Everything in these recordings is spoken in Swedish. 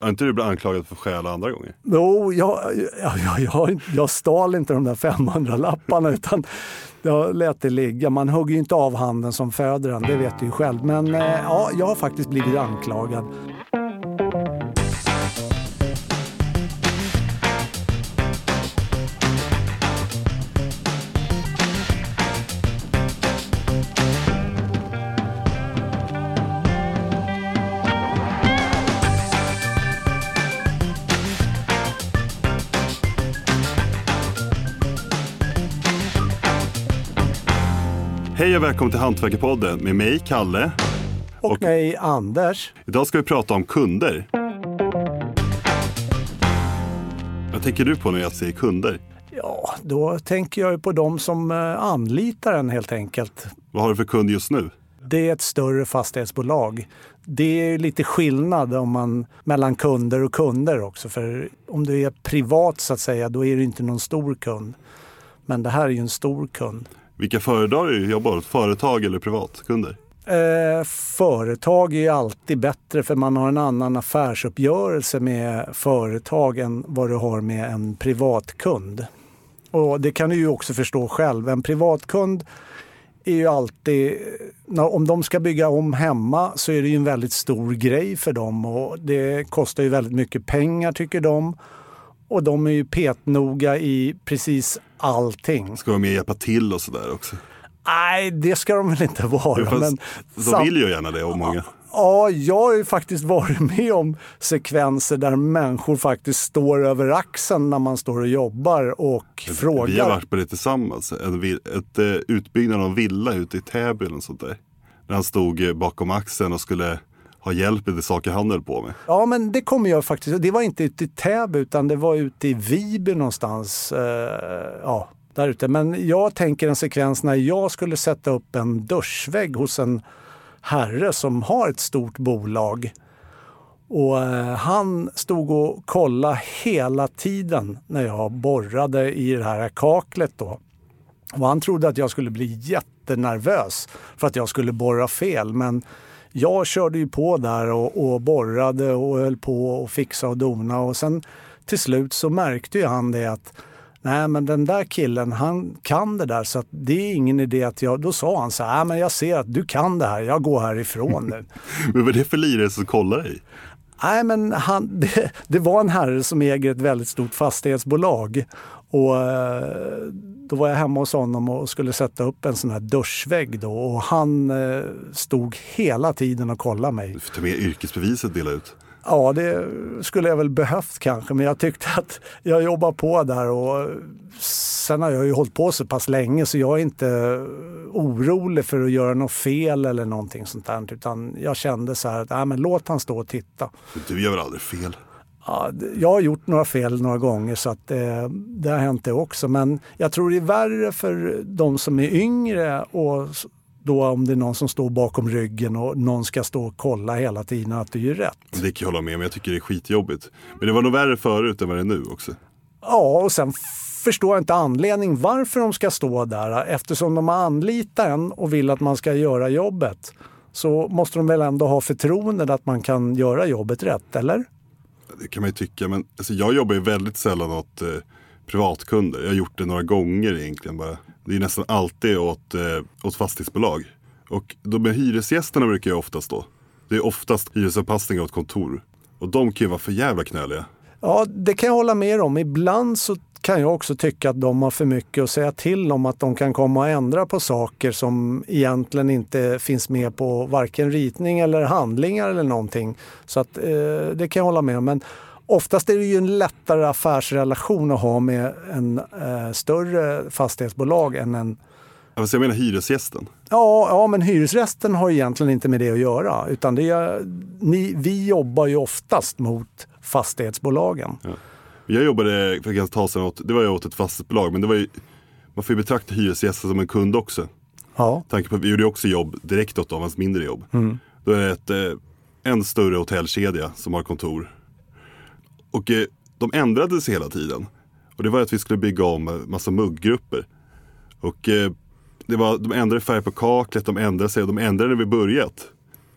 Har inte du blivit anklagad för att stjäla andra gånger? Jo, jag, jag, jag, jag, jag stal inte de där 500-lapparna utan jag lät det ligga. Man hugger ju inte av handen som föder den, det vet du ju själv. Men eh, ja, jag har faktiskt blivit anklagad. Välkommen till Hantverkarpodden med mig, Kalle. Och, Och- mig, Anders. Idag ska vi prata om kunder. Vad tänker du på när jag säger kunder? Ja, då tänker jag på de som eh, anlitar en helt enkelt. Vad har du för kund just nu? Det är ett större fastighetsbolag. Det är lite skillnad om man, mellan kunder och kunder också. För om du är privat så att säga, då är du inte någon stor kund. Men det här är ju en stor kund. Vilka föredrar du jobbar åt? Företag eller privatkunder? Eh, företag är ju alltid bättre för man har en annan affärsuppgörelse med företag än vad du har med en privatkund. Och det kan du ju också förstå själv. En privatkund är ju alltid, eh, om de ska bygga om hemma så är det ju en väldigt stor grej för dem och det kostar ju väldigt mycket pengar tycker de. Och de är ju petnoga i precis allting. Ska med och hjälpa till och sådär också? Nej, det ska de väl inte vara. Jo, men de vill ju gärna det och många. Ja, jag har ju faktiskt varit med om sekvenser där människor faktiskt står över axeln när man står och jobbar och Vi har frågar. varit på det tillsammans. En, vi- ett, eh, utbyggnad av en villa ute i Täby eller sånt där. När han stod eh, bakom axeln och skulle ha hjälp med de saker han höll på med. Ja, men det kommer jag faktiskt. Det var inte ute i Täby utan det var ute i Viby någonstans. Eh, ja, där ute. Men jag tänker en sekvens när jag skulle sätta upp en duschvägg hos en herre som har ett stort bolag. Och eh, han stod och kollade hela tiden när jag borrade i det här kaklet då. Och han trodde att jag skulle bli jättenervös för att jag skulle borra fel. Men jag körde ju på där och, och borrade och höll på och fixa och dona. Och sen till slut så märkte ju han det att Nej, men den där killen, han kan det där så att det är ingen idé att jag... Då sa han så här, "Nej, men jag ser att du kan det här, jag går härifrån nu. Men vad är det för lirare som kollar dig? Nej, men han, det, det var en herre som äger ett väldigt stort fastighetsbolag. Och eh, då var jag hemma hos honom och skulle sätta upp en sån här duschvägg då. Och han eh, stod hela tiden och kollade mig. Du får ta med yrkesbeviset dela ut. Ja, det skulle jag väl behövt kanske, men jag tyckte att jag jobbar på där och sen har jag ju hållit på så pass länge så jag är inte orolig för att göra något fel eller någonting sånt där. Utan jag kände så här att nej, men låt han stå och titta. Du gör väl aldrig fel? Ja, jag har gjort några fel några gånger så att eh, det har hänt det också. Men jag tror det är värre för de som är yngre och då om det är någon som står bakom ryggen och någon ska stå och kolla hela tiden att du gör rätt. Det kan jag hålla med om, jag tycker det är skitjobbigt. Men det var nog värre förut än vad det är nu också. Ja, och sen förstår jag inte anledning varför de ska stå där. Eftersom de har anlitat en och vill att man ska göra jobbet så måste de väl ändå ha förtroendet att man kan göra jobbet rätt, eller? Det kan man ju tycka, men alltså, jag jobbar ju väldigt sällan åt eh, privatkunder. Jag har gjort det några gånger egentligen bara. Det är nästan alltid åt, eh, åt fastighetsbolag. Och de med hyresgästerna brukar jag oftast då. Det är oftast hyresanpassningar åt kontor. Och de kan ju vara för jävla knöliga. Ja, det kan jag hålla med om. Ibland så kan jag också tycka att de har för mycket att säga till om. Att de kan komma och ändra på saker som egentligen inte finns med på varken ritning eller handlingar eller någonting. Så att, eh, det kan jag hålla med om. Men oftast är det ju en lättare affärsrelation att ha med en eh, större fastighetsbolag än en Alltså jag menar hyresgästen. Ja, ja, men hyresrätten har egentligen inte med det att göra. Utan det är, ni, vi jobbar ju oftast mot fastighetsbolagen. Jag jobbade för ganska tag sedan åt, det var jag åt ett fastighetsbolag, men det var ju, man får ju betrakta hyresgästen som en kund också. Ja. Tanke på att vi gjorde också jobb direkt åt dem, hans mindre jobb. Då är det ett, eh, en större hotellkedja som har kontor. Och eh, de ändrade sig hela tiden. Och det var att vi skulle bygga om eh, massa mugggrupper. Och det var, de ändrade färg på kaklet, de ändrade sig och de ändrade när vi börjat.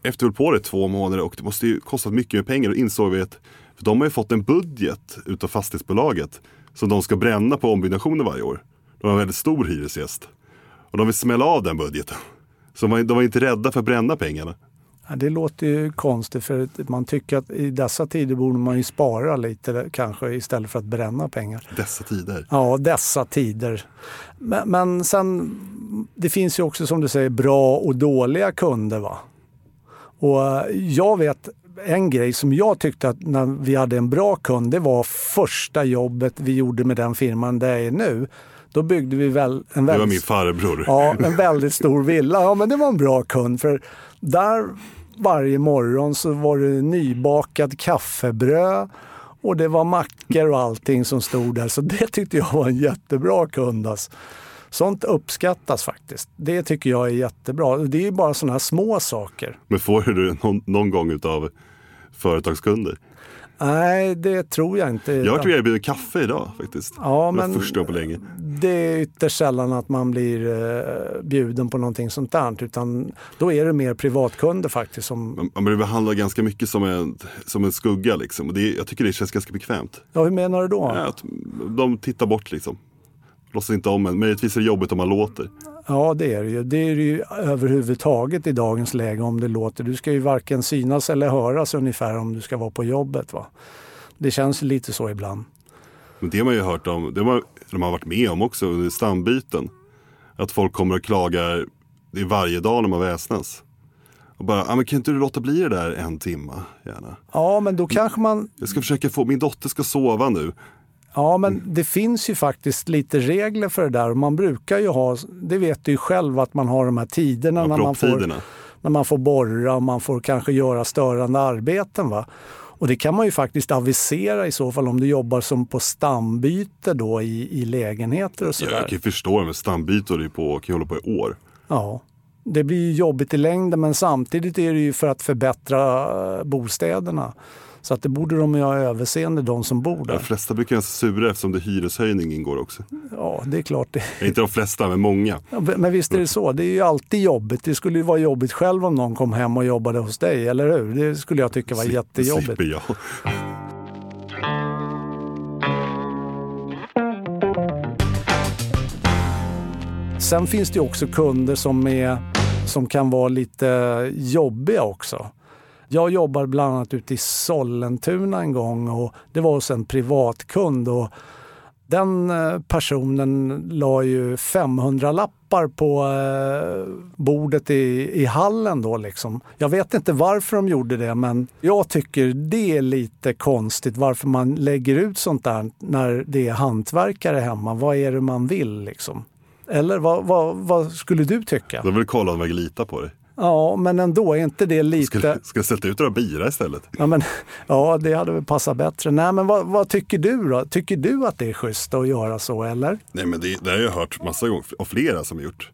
Efter vi på det två månader och det måste ju kostat mycket mer pengar. Då insåg vi att För de har ju fått en budget utav fastighetsbolaget som de ska bränna på ombyggnationer varje år. De har en väldigt stor hyresgäst. Och de vill smälla av den budgeten. Så de var, inte rädda för att bränna pengarna. Ja, det låter ju konstigt för man tycker att i dessa tider borde man ju spara lite kanske istället för att bränna pengar. Dessa tider. Ja, dessa tider. Men, men sen, det finns ju också som du säger bra och dåliga kunder. va? Och jag vet en grej som jag tyckte att när vi hade en bra kund, det var första jobbet vi gjorde med den firman där jag är nu. Då byggde vi väl en väldigt, Det var min farbror. Ja, en väldigt stor villa. Ja, men det var en bra kund. För där varje morgon så var det nybakad kaffebröd och det var mackor och allting som stod där. Så det tyckte jag var en jättebra kund. Alltså. Sånt uppskattas faktiskt. Det tycker jag är jättebra. Det är bara sådana här små saker. Men får du någon, någon gång utav företagskunder? Nej, det tror jag inte. Jag har varit erbjuden kaffe idag faktiskt. Ja, men första på länge. det är ytterst sällan att man blir eh, bjuden på någonting sånt där. Utan då är det mer privatkunder faktiskt. Som, Man, man blir behandlad ganska mycket som en, som en skugga liksom. Och det, jag tycker det känns ganska bekvämt. ja, hur menar du då? Ja, att de tittar bort liksom. Låtsas inte om en. Möjligtvis är det jobbigt om man låter. Ja, det är det ju. Det är det ju överhuvudtaget i dagens läge om det låter. Du ska ju varken synas eller höras ungefär om du ska vara på jobbet. Va? Det känns lite så ibland. Men det har man ju hört om, det har man, de har varit med om också under stambyten. Att folk kommer och klagar, det är varje dag när man väsnas. Och bara, ah, men kan inte du låta bli det där en timma gärna? Ja, men då kanske man... Jag ska försöka få, min dotter ska sova nu. Ja, men det finns ju faktiskt lite regler för det där. Man brukar ju ha, det vet du ju själv, att man har de här tiderna Ja, när, man får, när man får borra och man får kanske göra störande arbeten. Va? Och det kan man ju faktiskt avisera i så fall om du jobbar som på stambyte då i, i lägenheter och Ja, sådär. jag kan förstå det, men stambytor är på, kan ju hålla på i år. Ja, det blir ju jobbigt i längden men samtidigt är det ju för att förbättra eh, bostäderna. Så att det borde de ju ha överseende, de som bor De där. flesta brukar vara sura eftersom det hyreshöjning ingår också. Ja, det är klart. Det. Inte de flesta, men många. Ja, Men visst är det så. Det är ju alltid jobbigt. Det skulle ju vara jobbigt själv om någon kom hem och jobbade hos dig, eller hur? Det skulle jag tycka var Slip- jättejobbigt. jag. Sen finns det ju också kunder som, är, som kan vara lite jobbiga också. Jag jobbar bland annat ute i Sollentuna en gång och det var hos en privatkund. Och den eh, personen la ju 500 lappar på eh, bordet i, i hallen då liksom. Jag vet inte varför de gjorde det men jag tycker det är lite konstigt varför man lägger ut sånt där när det är hantverkare hemma. Vad är det man vill liksom? Eller vad, vad, vad skulle du tycka? De vill kolla om jag litar på dig. Ja, men ändå, är inte det lite... Ska jag sätta ut några bira istället? Ja, men, ja, det hade väl passat bättre. Nej, men vad, vad tycker du då? Tycker du att det är schysst att göra så, eller? Nej men det, det har jag hört massa gånger av flera som har gjort.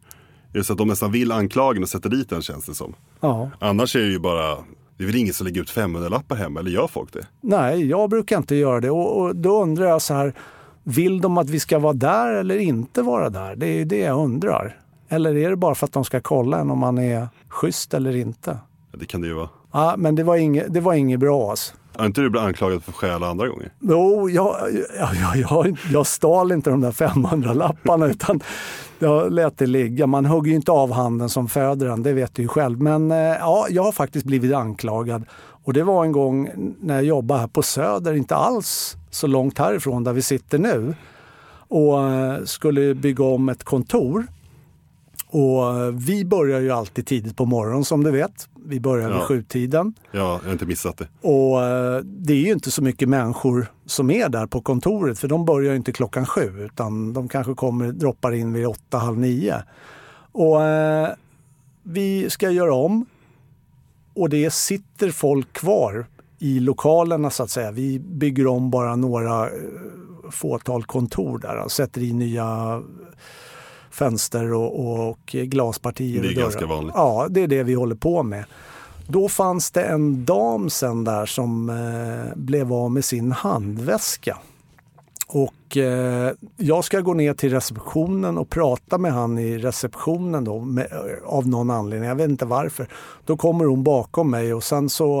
Så att de nästan vill anklaga och sätter dit den känns det som. Ja. Annars är det ju bara, det är väl ingen som lägger ut 500 lappar hemma eller gör folk det? Nej, jag brukar inte göra det. Och, och då undrar jag så här, vill de att vi ska vara där eller inte vara där? Det är ju det jag undrar. Eller är det bara för att de ska kolla en om man är schysst eller inte? Det kan det ju vara. Ja, men det var inget, det var inget bra alltså. Har inte du blivit anklagad för stjäl andra gånger? Jo, jag, jag, jag, jag, jag stal inte de där 500-lapparna utan jag lät det ligga. Man hugger ju inte av handen som föder den, det vet du ju själv. Men eh, ja, jag har faktiskt blivit anklagad. Och det var en gång när jag jobbade här på Söder, inte alls så långt härifrån där vi sitter nu. Och eh, skulle bygga om ett kontor. Och vi börjar ju alltid tidigt på morgonen som du vet. Vi börjar vid Ja. sjutiden. Ja, jag har inte missat det. Och eh, det är ju inte så mycket människor som är där på kontoret för de börjar ju inte klockan sju utan de kanske kommer, droppar in vid åtta, halv nio. Och eh, vi ska göra om och det sitter folk kvar i lokalerna så att säga. Vi bygger om bara några eh, fåtal kontor där och sätter i nya fönster och, och glaspartier. Det är och ganska vanligt. Ja, det är det vi håller på med. Då fanns det en dam sen där som eh, blev av med sin handväska. Och eh, jag ska gå ner till receptionen och prata med han i receptionen då med, av någon anledning. Jag vet inte varför. Då kommer hon bakom mig och sen så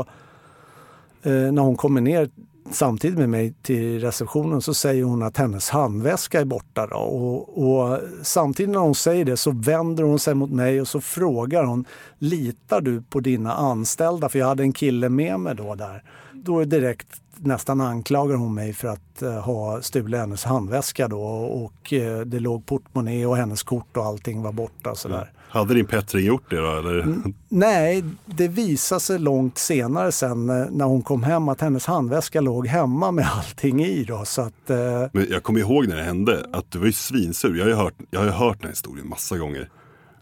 eh, när hon kommer ner samtidigt med mig till receptionen så säger hon att hennes handväska är borta. Då. Och, och, samtidigt när hon säger det så vänder hon sig mot mig och så frågar hon Litar du på dina anställda? För jag hade en kille med mig då där. Då direkt nästan anklagar hon mig för att uh, ha stulit hennes handväska då och uh, det låg portmonnä och hennes kort och allting var borta. Sådär. Mm. Hade din Petring gjort det då? Eller? Nej, det visade sig långt senare sen eh, när hon kom hem att hennes handväska låg hemma med allting i. Då, så att, eh... Men jag kommer ihåg när det hände att du var ju svinsur. Jag har ju hört, jag har hört den här historien massa gånger.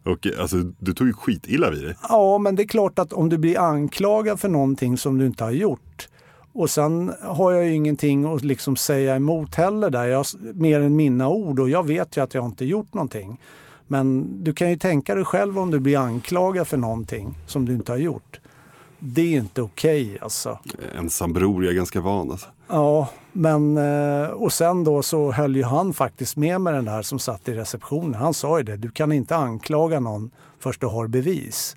Och alltså, du tog ju skitilla vid det. Ja, men det är klart att om du blir anklagad för någonting som du inte har gjort och sen har jag ju ingenting att liksom säga emot heller där. Jag, mer än mina ord och jag vet ju att jag inte gjort någonting. Men du kan ju tänka dig själv om du blir anklagad för någonting som du inte har gjort. Det är inte okej okay, alltså. Ensambror, jag är ganska van alltså. Ja, men eh, och sen då så höll ju han faktiskt med mig den där som satt i receptionen. Han sa ju det, du kan inte anklaga någon först du har bevis.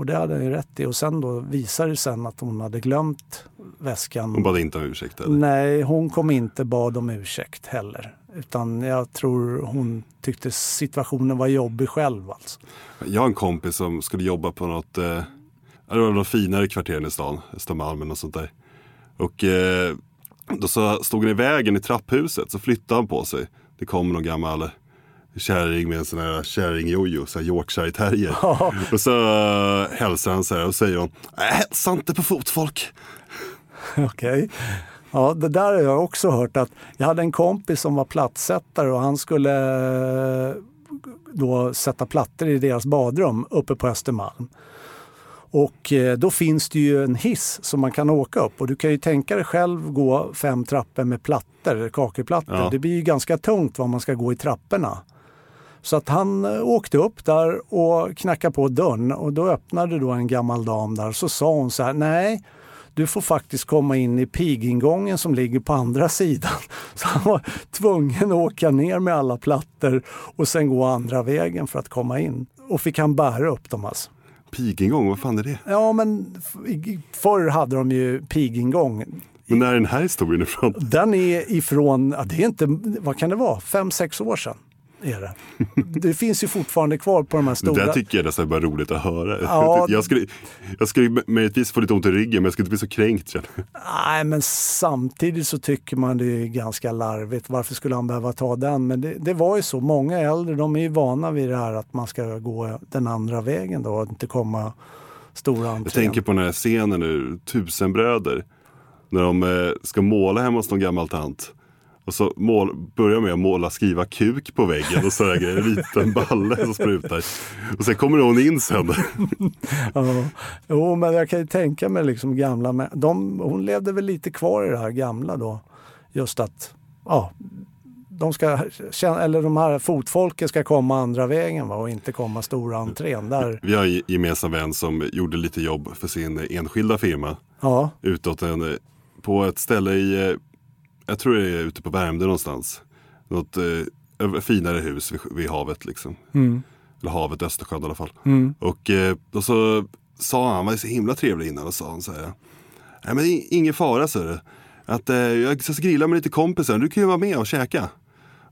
Och det hade han ju rätt i. Och sen då visade det sen att hon hade glömt väskan. Hon bad inte om ursäkt? Eller? Nej, hon kom inte bad om ursäkt heller. Utan jag tror hon tyckte situationen var jobbig själv. Alltså. Jag har en kompis som skulle jobba på något, eh, det var något finare kvarter i stan, Östermalm och sånt där. Och eh, då så stod han i vägen i trapphuset så flyttade han på sig. Det kom någon gammal kärring med en sån här kärringjojo, så här Yorkshire terrier. Och så uh, hälsar han så här och säger hon, hälsa inte på fotfolk. Okej. Okay. Ja, det där har jag också hört att jag hade en kompis som var plattsättare och han skulle eh, då sätta plattor i deras badrum uppe på Östermalm. Och eh, då finns det ju en hiss som man kan åka upp och du kan ju tänka dig själv gå fem trappor med plattor, kakelplattor. Ja. Det blir ju ganska tungt vad man ska gå i trapporna. Så att han eh, åkte upp där och knackade på dörren och då öppnade då en gammal dam där och så sa hon så här, nej du får faktiskt komma in i pigingången som ligger på andra sidan. Så han var tvungen att åka ner med alla plattor och sen gå andra vägen för att komma in. Och fick han bära upp dem alltså. Pigingång, vad fan är det? Ja, men förr hade de ju pigingång. Men när är den här historien ifrån? Den är ifrån, ja, det är inte, vad kan det vara, fem, sex år sedan är det. Det finns ju fortfarande kvar på de här stora. Det där tycker jag nästan är bara roligt att höra. Ja, jag, skulle, jag skulle möjligtvis få lite ont i ryggen men jag skulle inte bli så kränkt. Nej, men samtidigt så tycker man det är ganska larvigt. Varför skulle han behöva ta den? Men det, det var ju så. Många äldre de är ju vana vid det här att man ska gå den andra vägen då och inte komma stora entrén. Jag tänker på den här scenen nu, Tusenbröder. När de eh, ska måla hemma hos någon gammal tant. Och så mål, börjar med att måla, skriva kuk på väggen och sådär grejer. En liten balle som sprutar. Och sen kommer hon in sen. ja. Jo, men jag kan ju tänka mig liksom gamla de, Hon levde väl lite kvar i det här gamla då. Just att ja, de ska, eller de här fotfolket ska komma andra vägen va, och inte komma stora entrén. Där. Vi har en gemensam vän som gjorde lite jobb för sin enskilda firma. Ja. Utåt en, på ett ställe i jag tror det är ute på Värmdö någonstans. Något eh, finare hus vid, vid havet liksom. Mm. Eller havet, Östersjön i alla fall. Mm. Och eh, då så sa han, han var så himla trevlig innan och sa han så här. Nej men ingen fara så det. Att eh, jag ska grilla med lite kompisar, du kan ju vara med och käka.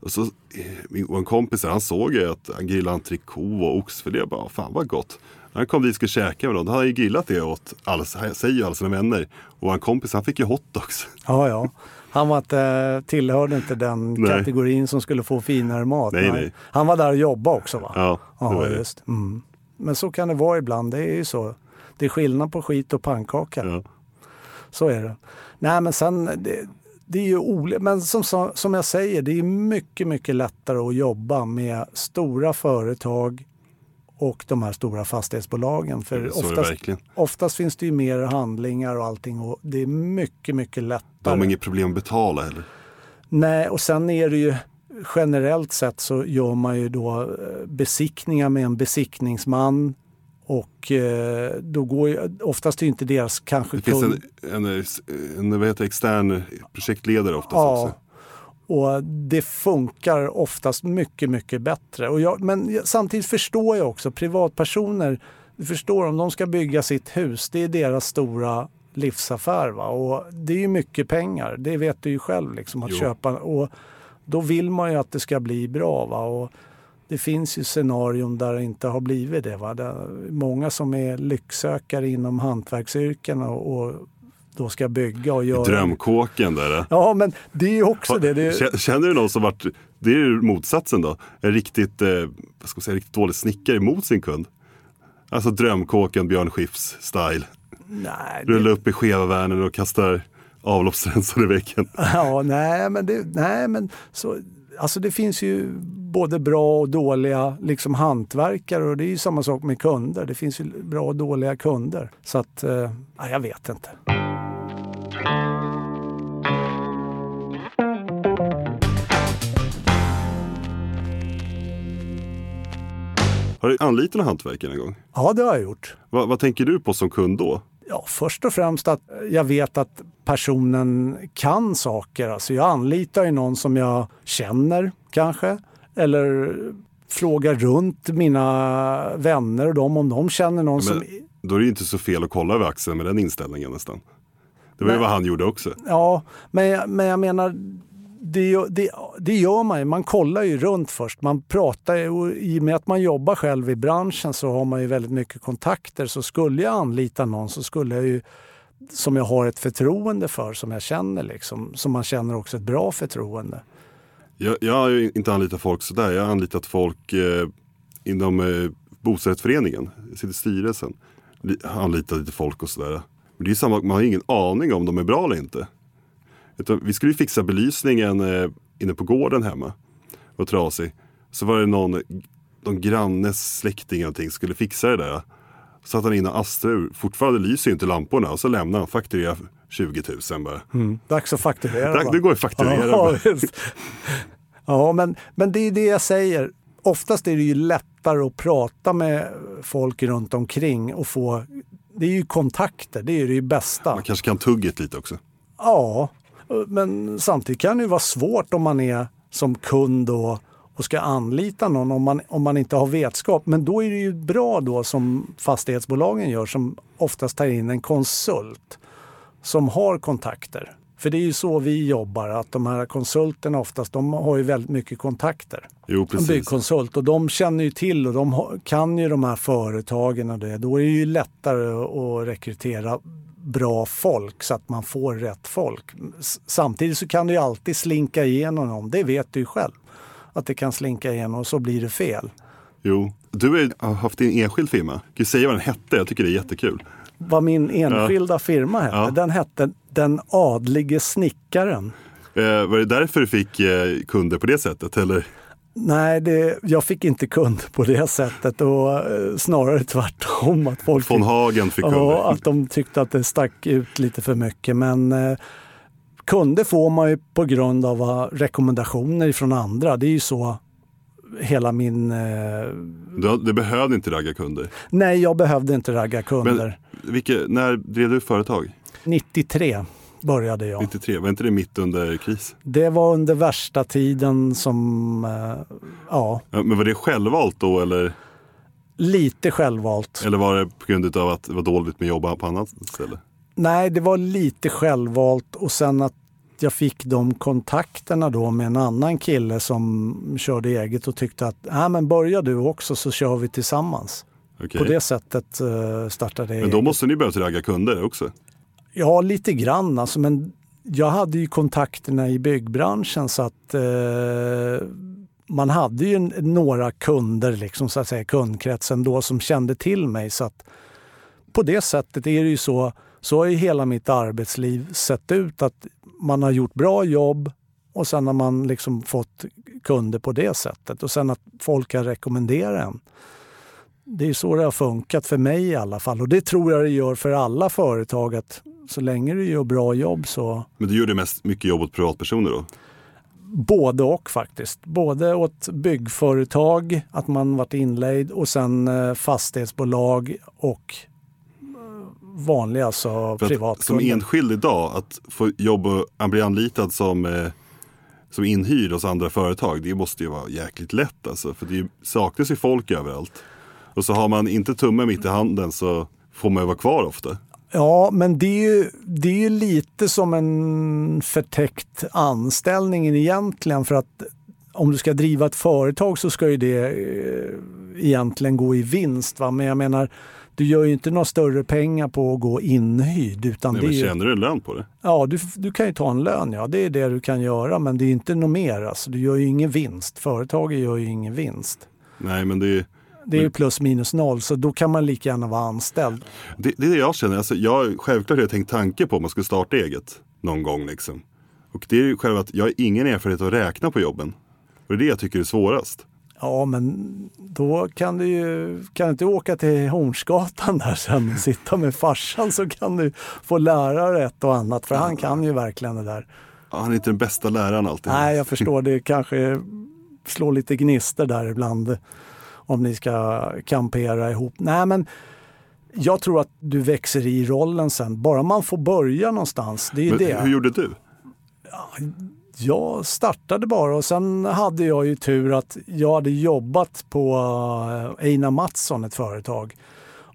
Och så, eh, en kompis han såg ju att han grillade entrecote och oxfilé. Bara, fan vad gott. När han kom dit och skulle käka med dem, då hade han ju grillat det åt alla, säger alla sina vänner. Och en kompis han fick ju hotdogs. Ja, ja. Han var inte, tillhörde inte den nej. kategorin som skulle få finare mat. Nej, nej. Han var där och jobbade också va? Ja, ja just. Mm. Men så kan det vara ibland, det är ju så. Det är skillnad på skit och pannkaka. Ja. Så är det. Nej men sen, det, det är ju olika, men som, som jag säger, det är mycket, mycket lättare att jobba med stora företag och de här stora fastighetsbolagen. För oftast, oftast, finns det ju mer handlingar och allting och det är mycket, mycket lättare. De har inget problem att betala heller? Nej, och sen är det ju generellt sett så gör man ju då eh, besiktningar med en besiktningsman och eh, då går ju, oftast är inte deras kanske... Det finns en, en, en vad heter, extern projektledare oftast ja, också. Och det funkar oftast mycket, mycket bättre. Och jag, men samtidigt förstår jag också privatpersoner. Du förstår om de ska bygga sitt hus, det är deras stora livsaffär. Va? Och det är ju mycket pengar, det vet du ju själv. Liksom, att Jo. köpa. Och då vill man ju att det ska bli bra. Va? Och det finns ju scenarion där det inte har blivit det. Va? Det många som är lycksökare inom hantverksyrken och, och då ska bygga och göra. Drömkåken där. Ja, men det är ju också det. det är, Kä- Känner du någon som varit, det är ju motsatsen då, en riktigt, eh, vad ska man säga, riktigt dålig snickare mot sin kund? Alltså drömkåken Björn Skifs style. nej, det, Rulla upp i skeva värnen och kastar avloppsrensare i väggen. Ja, nej, men, det, nej, men så, alltså det finns ju både bra och dåliga liksom hantverkare och det är ju samma sak med kunder. Det finns ju bra och dåliga kunder. Så att, eh, ja, jag vet inte. Har du anlitat en hantverkare en gång? Ja, det har jag gjort. Vad, vad tänker du på som kund då? Ja, först och främst att jag vet att personen kan saker. Alltså jag anlitar ju någon som jag känner kanske. Eller frågar runt mina vänner och dem om de känner någon som... Men, då är det ju inte så fel att kolla över axeln med den inställningen nästan. Det var ju vad han gjorde också. Ja, men, men jag menar, det, gör- det, det gör man ju. Man kollar ju runt först. Man pratar ju, och i och med att man jobbar själv i branschen så har man ju väldigt mycket kontakter. Så skulle jag anlita någon så skulle jag ju, som jag har ett förtroende för, som jag känner liksom, som man känner också ett bra förtroende. Jag, jag har ju inte anlitat folk sådär. Jag har anlitat folk eh, inom eh, bostadsrättsföreningen. Jag sitter i styrelsen. Anlitat lite folk och sådär. Men det är samma, man har ingen aning om de är bra eller inte. Utan vi skulle ju fixa belysningen eh, inne på gården hemma. Var trasig. Så var det någon, någon grannes släkting eller någonting skulle fixa det där. Så satt han in och astrade ur. Fortfarande lyser ju inte lamporna. Och så lämnar han fakturera 20 000 bara. Dags att fakturera. Va? det går att fakturera. Ja, ja men, men det är det jag säger. Oftast är det ju lättare att prata med folk runt omkring och få... Det är ju kontakter, det är det bästa. Man kanske kan tugget lite också. Ja, men samtidigt kan det ju vara svårt om man är som kund och, och ska anlita någon om man, om man inte har vetskap. Men då är det ju bra då som fastighetsbolagen gör som oftast tar in en konsult som har kontakter. För det är ju så vi jobbar, att de här konsulterna oftast de har ju väldigt mycket kontakter. Jo, En precis. byggkonsult och de känner ju till och de kan ju de här företagen och det. Då är det ju lättare att rekrytera bra folk så att man får rätt folk. Samtidigt så kan det ju alltid slinka igenom någon, det vet du ju själv. Att det kan slinka igenom och så blir det fel. Jo. Du har haft din enskild firma. Kan du säga vad den hette? Jag tycker det är jättekul. Vad min enskilda firma hette, Ja. den hette Den adlige snickaren. Eh, var det därför du fick eh, kunder på det sättet? Eller? Nej, det, jag fick inte kund på det sättet och eh, snarare tvärtom. Att folk Von Hagen fick kunder? Ja, att de tyckte att det stack ut lite för mycket. Men eh, kunder får man ju på grund av eh, rekommendationer från andra. Det är ju så hela min... Eh, Du, du behövde inte ragga kunder. nej, jag behövde inte ragga kunder. Vilke, när drev du företag? 93 började jag. 93? Var inte det mitt under kris? Det var under värsta tiden som... Eh, ja, men var det självvalt då eller, lite självvalt. eller var det på grund av att det var dåligt med jobb på annat ställe? Nej, det var lite självvalt och sen att jag fick de kontakterna då med en annan kille som körde eget och tyckte att äh, men börja du också så kör vi tillsammans. Okej. På det sättet uh, startade jag Men då måste ni behövt ragga kunder också? Ja, lite grann alltså, men jag hade ju kontakterna i byggbranschen så att eh, man hade ju några kunder, liksom, så att säga, kundkretsen då som kände till mig. Så att på det sättet är det ju så, så har ju hela mitt arbetsliv sett ut att man har gjort bra jobb och sen har man liksom fått kunder på det sättet och sen att folk har rekommenderat en. Det är så det har funkat för mig i alla fall och det tror jag det gör för alla företag att så länge du gör bra jobb så Men du gjorde mest mycket jobb åt privatpersoner då? både och faktiskt. Både åt byggföretag, att man varit inlejd och sen eh, fastighetsbolag och eh, vanliga alltså att, som privatkunder. enskild idag, att få jobb och bli anlitad som, eh, som inhyrd hos andra företag, det måste ju vara jäkligt lätt alltså. För det saknas ju folk överallt. Och så har man inte tummen mitt i handen så får man ju vara kvar ofta. Ja, men det är, ju, det är ju lite som en förtäckt anställning egentligen för att om du ska driva ett företag så ska ju det eh, egentligen gå i vinst. Va? Men jag menar, du gör ju inte några större pengar på att gå inhyrd. Utan Nej, det men ju, tjänar du en lön på det? ja, du, du kan ju ta en lön, ja. Det är det du kan göra. Men det är inte något mer. Alltså, du gör ju ingen vinst. Företaget gör ju ingen vinst. Nej, men det är, Det är ju plus minus noll, så då kan man lika gärna vara anställd. det, det är det jag känner. Alltså, jag, självklart har jag tänkt tanke på om man skulle starta eget någon gång. Liksom. Och det är ju själva att jag har ingen erfarenhet att räkna på jobben. Och det är det jag tycker är svårast. Ja, men då kan du ju kan du inte åka till Hornsgatan där sen och sitta med farsan så kan du få lära dig ett och annat. För han kan ju verkligen det där. Ja, han är inte den bästa läraren alltid. Nej, jag förstår. Det kanske slår lite gnister där ibland om ni ska kampera ihop. Nej, men jag tror att du växer i rollen sen. Bara man får börja någonstans. Det är Men det. hur gjorde du? Jag startade bara och sen hade jag ju tur att jag hade jobbat på eh, Einar Mattsson, ett företag.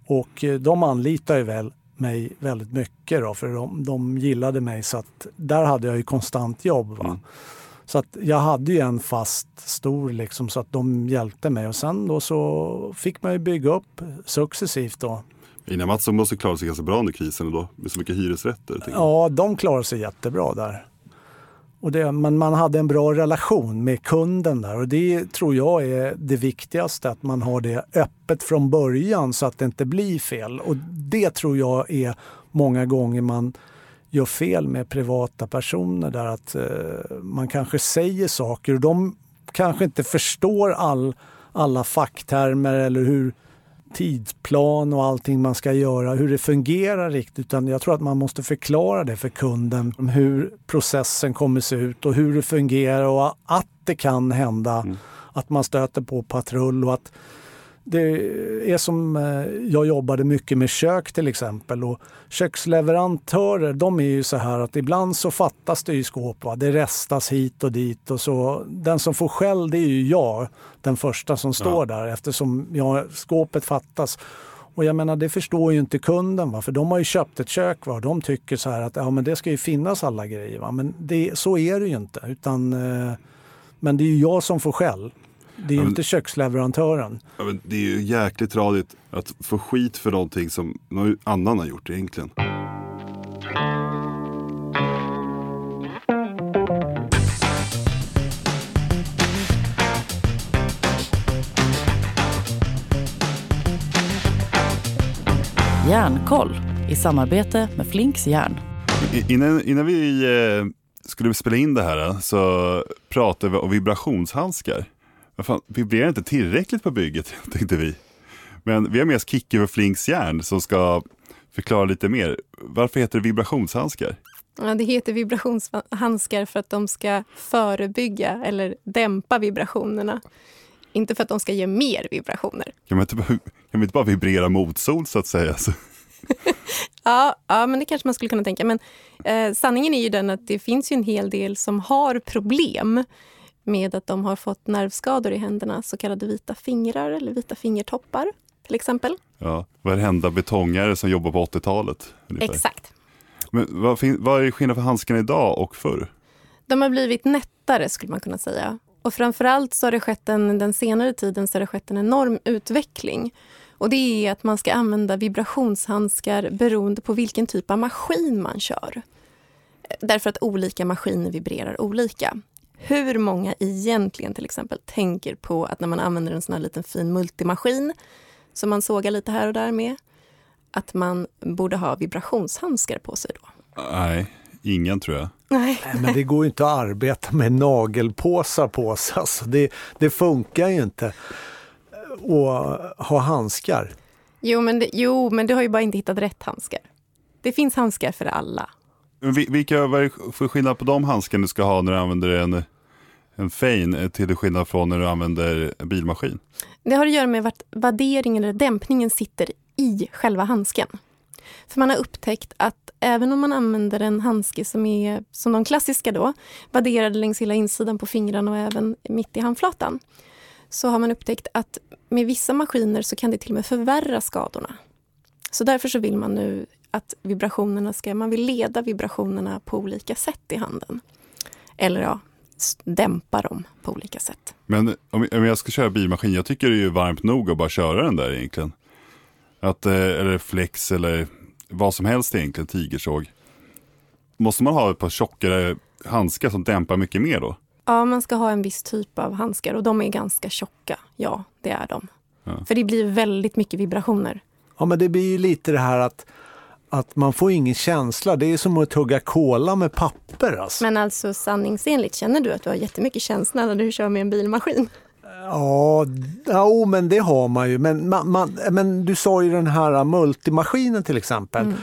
Och eh, de anlitade ju väl mig väldigt mycket då, för de, de gillade mig så att där hade jag ju konstant jobb. Va? Mm. Så att jag hade ju en fast stor liksom så att de hjälpte mig och sen då så fick man ju bygga upp successivt då. Ina Mattsson måste klara sig ganska bra under krisen då, med så mycket hyresrätter. Ja, de klarade sig jättebra där. Och det, men man hade en bra relation med kunden där och det tror jag är det viktigaste, att man har det öppet från början så att det inte blir fel. Och det tror jag är många gånger man gör fel med privata personer där att eh, man kanske säger saker och de kanske inte förstår all, alla facktermer eller hur tidsplan och allting man ska göra, hur det fungerar riktigt. Utan jag tror att man måste förklara det för kunden, om hur processen kommer se ut och hur det fungerar och att det kan hända att man stöter på patrull och att det är som eh, jag jobbade mycket med kök till exempel och köksleverantörer de är ju så här att ibland så fattas det i skåp. Va? Det restas hit och dit och så. Den som får skäll det är ju jag, den första som står där eftersom jag, skåpet fattas. Och jag menar det förstår ju inte kunden va? för de har ju köpt ett kök va? och de tycker så här att ja, men det ska ju finnas alla grejer. Va? Men det, så är det ju inte. Utan, eh, men det är ju jag som får skäll. Det är ju men- inte köksleverantören. Ja, men det är ju jäkligt tradigt att få skit för någonting som någon annan har gjort egentligen. Järnkoll i samarbete med Flinks Järn. Innan, innan vi eh, skulle spela in det här eh, så pratade vi om vibrationshandskar. Vad fan, vibrerar inte tillräckligt på bygget, tänkte vi. Men vi har med oss Kicki för Flinks järn som ska förklara lite mer. Varför heter det vibrationshandskar? Ja, det heter vibrationshandskar för att de ska förebygga eller dämpa vibrationerna. Inte för att de ska ge mer vibrationer. Kan man inte, bara- kan man inte bara vibrera motsol så att säga? Så, Ja, ja men det kanske man skulle kunna tänka. Men eh, sanningen är ju den att det finns ju en hel del som har problem med att de har fått nervskador i händerna, så kallade vita fingrar eller vita fingertoppar till exempel. ja, varenda betongare som jobbar på 80-talet. ungefär. Exakt. Men vad, vad är skillnaden för handskarna idag och förr? De har blivit nättare skulle man kunna säga. Och framförallt så har det skett en, den senare tiden så har det skett en enorm utveckling. Och det är att man ska använda vibrationshandskar beroende på vilken typ av maskin man kör. Därför att olika maskiner vibrerar olika. Hur många egentligen till exempel tänker på att när man använder en sån här liten fin multimaskin som man sågar lite här och där med, att man borde ha vibrationshandskar på sig då? Nej, ingen tror jag. Nej. Nej, men det går ju inte att arbeta med nagelpåsar på sig. Alltså det, det funkar ju inte. att ha handskar. Jo men, det, jo, men du har ju bara inte hittat rätt handskar. Det finns handskar för alla. Vilka, vad är det för skillnad på de handskarna du ska ha när du använder en, en fein eh, till skillnad från när du använder en bilmaskin? Det har att göra med vart vadderingen eller dämpningen sitter i själva handsken. För man har upptäckt att även om man använder en handske som är som de klassiska då, vadderade längs hela insidan på fingrarna och även mitt i handflatan, så har man upptäckt att med vissa maskiner så kan det till och med förvärra skadorna. Så därför så vill man nu att vibrationerna ska, man vill leda vibrationerna på olika sätt i handen. Eller ja, dämpa dem på olika sätt. Men om jag ska köra bilmaskin, jag tycker det är varmt nog att bara köra den där egentligen. Att, eh, eller flex eller vad som helst egentligen, tigersåg. Måste man ha ett par tjockare handskar som dämpar mycket mer då? Ja, man ska ha en viss typ av handskar och de är ganska tjocka. Ja, det är de. Ja. För det blir väldigt mycket vibrationer. Ja, men det blir ju lite det här att, att man får ingen känsla. Det är som att tugga kola med papper. Alltså. Men alltså sanningsenligt, känner du att du har jättemycket känsla när du kör med en bilmaskin? Ja, ja men det har man ju. Men, man, man, men du sa ju den här multimaskinen till exempel. Mm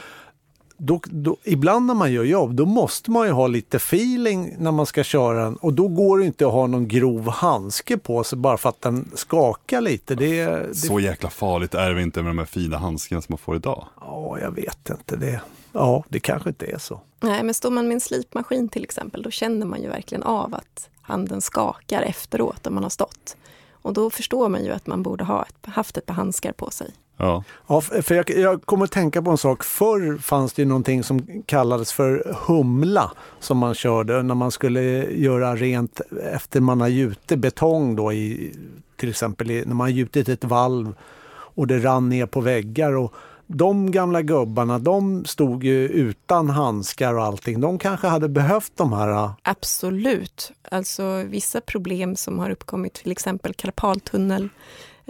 då, då, ibland när man gör jobb, då måste man ju ha lite feeling när man ska köra den och då går det inte att ha någon grov handske på sig bara för att den skakar lite. Det, det... Så jäkla farligt är det inte med de här fina handskarna som man får idag? Ja, jag vet inte. Det, ja, det kanske inte är så. Nej, men står man med en slipmaskin till exempel, då känner man ju verkligen av att handen skakar efteråt om man har stått. Och då förstår man ju att man borde ha ett, haft ett par handskar på sig. Ja. ja för jag, jag kommer att tänka på en sak. Förr fanns det någonting som kallades för humla som man körde när man skulle göra rent efter man har gjutit betong då i till exempel i, när man har gjutit ett valv och det rann ner på väggar. Och de gamla gubbarna, de stod ju utan handskar och allting. De kanske hade behövt de här... Absolut. Alltså vissa problem som har uppkommit, till exempel karpaltunnel,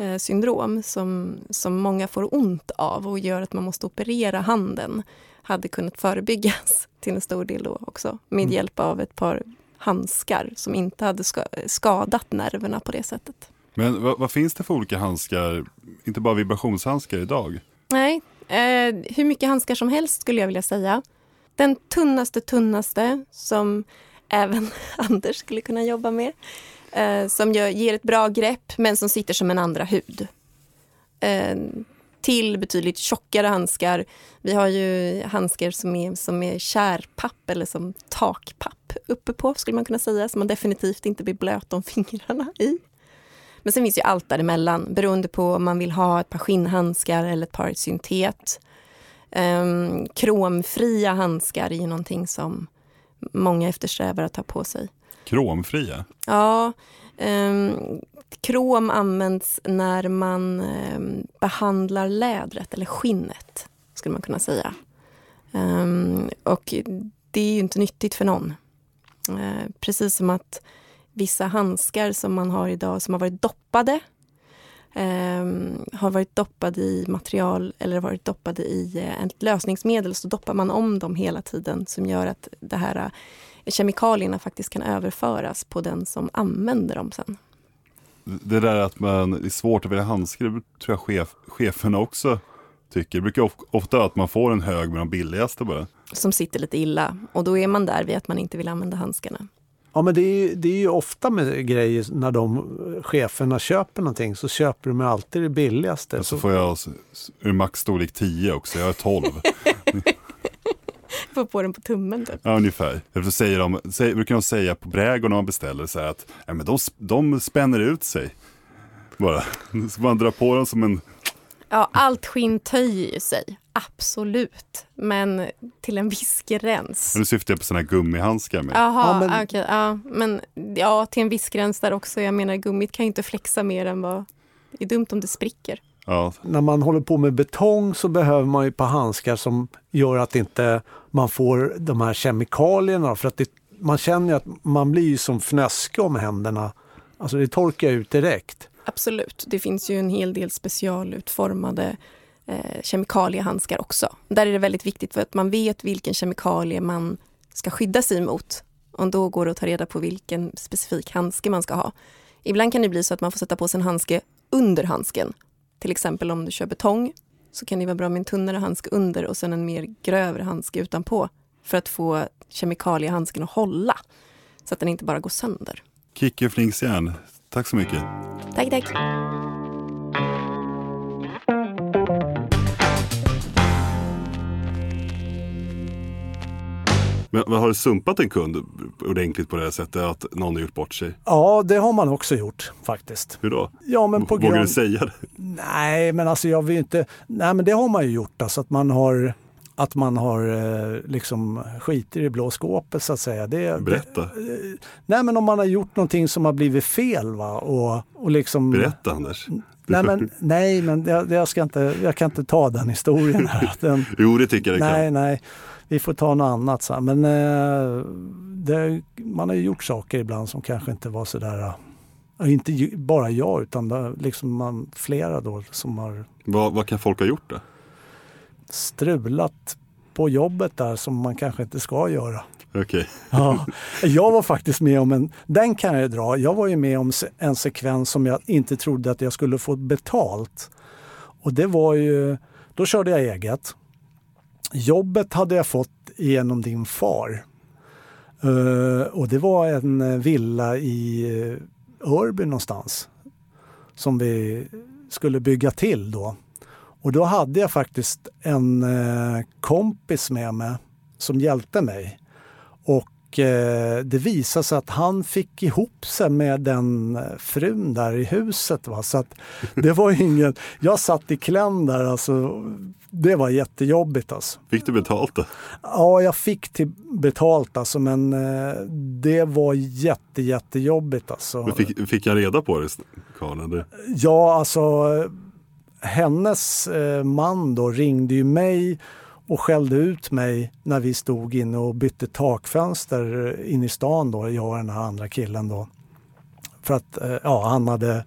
eh, syndrom som, som många får ont av och gör att man måste operera handen hade kunnat förebyggas till en stor del då också med mm. hjälp av ett par handskar som inte hade skadat nerverna på det sättet. Men vad, vad finns det för olika handskar, inte bara vibrationshandskar idag? Nej, eh, hur mycket handskar som helst skulle jag vilja säga. Den tunnaste, tunnaste som även Anders skulle kunna jobba med eh, som gör, ger ett bra grepp men som sitter som en andra hud. Eh, till betydligt tjockare handskar. Vi har ju handskar som är, som är kärpapp eller som takpapp uppe på skulle man kunna säga, som man definitivt inte blir blöt om fingrarna i. Men sen finns ju allt däremellan beroende på om man vill ha ett par skinnhandskar eller ett par syntet. Um, kromfria handskar är ju någonting som många eftersträvar att ta på sig. Kromfria? Ja. Um, krom används när man um, behandlar lädret eller skinnet, skulle man kunna säga. Um, och det är ju inte nyttigt för någon. Uh, precis som att vissa handskar som man har idag som har varit doppade Um, har varit doppade i material eller varit doppade i uh, ett lösningsmedel så doppar man om dem hela tiden som gör att det här kemikalierna faktiskt kan överföras på den som använder dem sen. Det där att man, det är svårt att välja handskar, det tror jag chef, cheferna också tycker. Det brukar ofta att man får en hög med de billigaste bara. Som sitter lite illa och då är man där vid att man inte vill använda handskarna. Ja men det är, det är ju ofta med grejer när de cheferna köper någonting så köper de alltid det billigaste. Och så får jag max storlek 10 också, jag är 12. Få på den på tummen typ. Ja, ungefär. Därför säger de, säger, brukar de säga på brädgården när man beställer så här att ja, men de, de spänner ut sig. Bara. Så man drar på dem som en... Ja, allt skinn töjer ju sig. Absolut. Men till en viss gräns. Nu syftar jag på sådana här gummihandskar med. Jaha, ja, men... Okay, ja, men ja, till en viss gräns där också. Jag menar, gummit kan ju inte flexa mer än vad... Det är dumt om det spricker. Ja. När man håller på med betong så behöver man ju ett par handskar som gör att inte man får de här kemikalierna. För att det, man känner ju att man blir som fnöske om händerna. Alltså det torkar ut direkt. Absolut. Det finns ju en hel del specialutformade eh, kemikaliehandskar också. Där är det väldigt viktigt för att man vet vilken kemikalie man ska skydda sig mot. Och då går det att ta reda på vilken specifik handske man ska ha. Ibland kan det bli så att man får sätta på sig en handske under handsken till exempel om du kör betong så kan det vara bra med en tunnare handske under och sen en mer grövre handske utanpå för att få kemikaliehandsken att hålla så att den inte bara går sönder. Kicke Flinksjärn, tack så mycket. Tack, tack. Men, men har du sumpat en kund ordentligt på det här sättet att någon har gjort bort sig? Ja, det har man också gjort faktiskt. Hur då? Ja, men på Vågar grund... du säga det? Nej, men alltså jag vill inte... Nej, men det har man ju gjort. Alltså att man har att man har eh, liksom skiter i blå skåpet så att säga. Det, Berätta. Det, nej men om man har gjort någonting som har blivit fel va och, och liksom... Berätta Anders. Nej men, nej, men jag, jag, ska inte, jag kan inte ta den historien här. Den, Jo, det tycker jag nej, kan. nej. Vi får ta något annat. Så. här. Men eh, det, man har ju gjort saker ibland som kanske inte var sådär... eh, Inte bara jag utan liksom man, flera då som har Vad, vad kan folk ha gjort då? strulat på jobbet där som man kanske inte ska göra. Okej. Ja, jag var faktiskt med om en, den kan jag dra, jag var ju med om en sekvens som jag inte trodde att jag skulle få betalt. Och det var ju, då körde jag eget. Jobbet hade jag fått genom din far. Eh, och det var en eh, villa i eh, Örby någonstans. Som vi skulle bygga till då. Och då hade jag faktiskt en kompis med mig som hjälpte mig. Och eh, det visade sig att han fick ihop sig med den eh, frun där i huset. Va? Så att det var ingen... Jag satt i kläm där alltså. Det var jättejobbigt alltså. Fick du betalt då? Ja, jag fick till betalt alltså, men eh, det var jätte, jättejobbigt alltså. Men Fick, fick jag reda på det, Karl? Ja, alltså hennes eh, man då ringde ju mig och skällde ut mig när vi stod inne och bytte takfönster eh, in i stan då, jag och den här andra killen då. För att eh, ja, han hade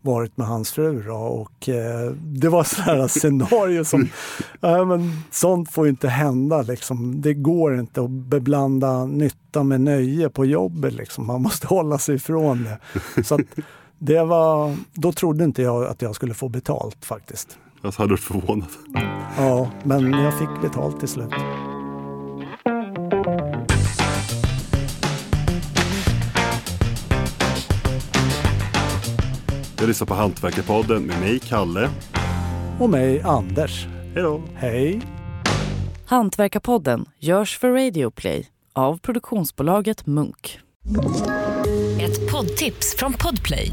varit med hans fru då, och eh, det var sådana scenario som, ja, men sånt får ju inte hända liksom. Det går inte att beblanda nytta med nöje på jobbet liksom. Man måste hålla sig ifrån det. Så att, det var, då trodde inte jag att jag skulle få betalt faktiskt. Alltså, hade varit förvånad? Ja, men jag fick betalt till slut. Jag lyssnar på Hantverkarpodden med mig, Kalle. Och mig, Anders. Hej då! Hej! Hantverkarpodden görs för Radio Play av produktionsbolaget Munk. Ett poddtips från Podplay.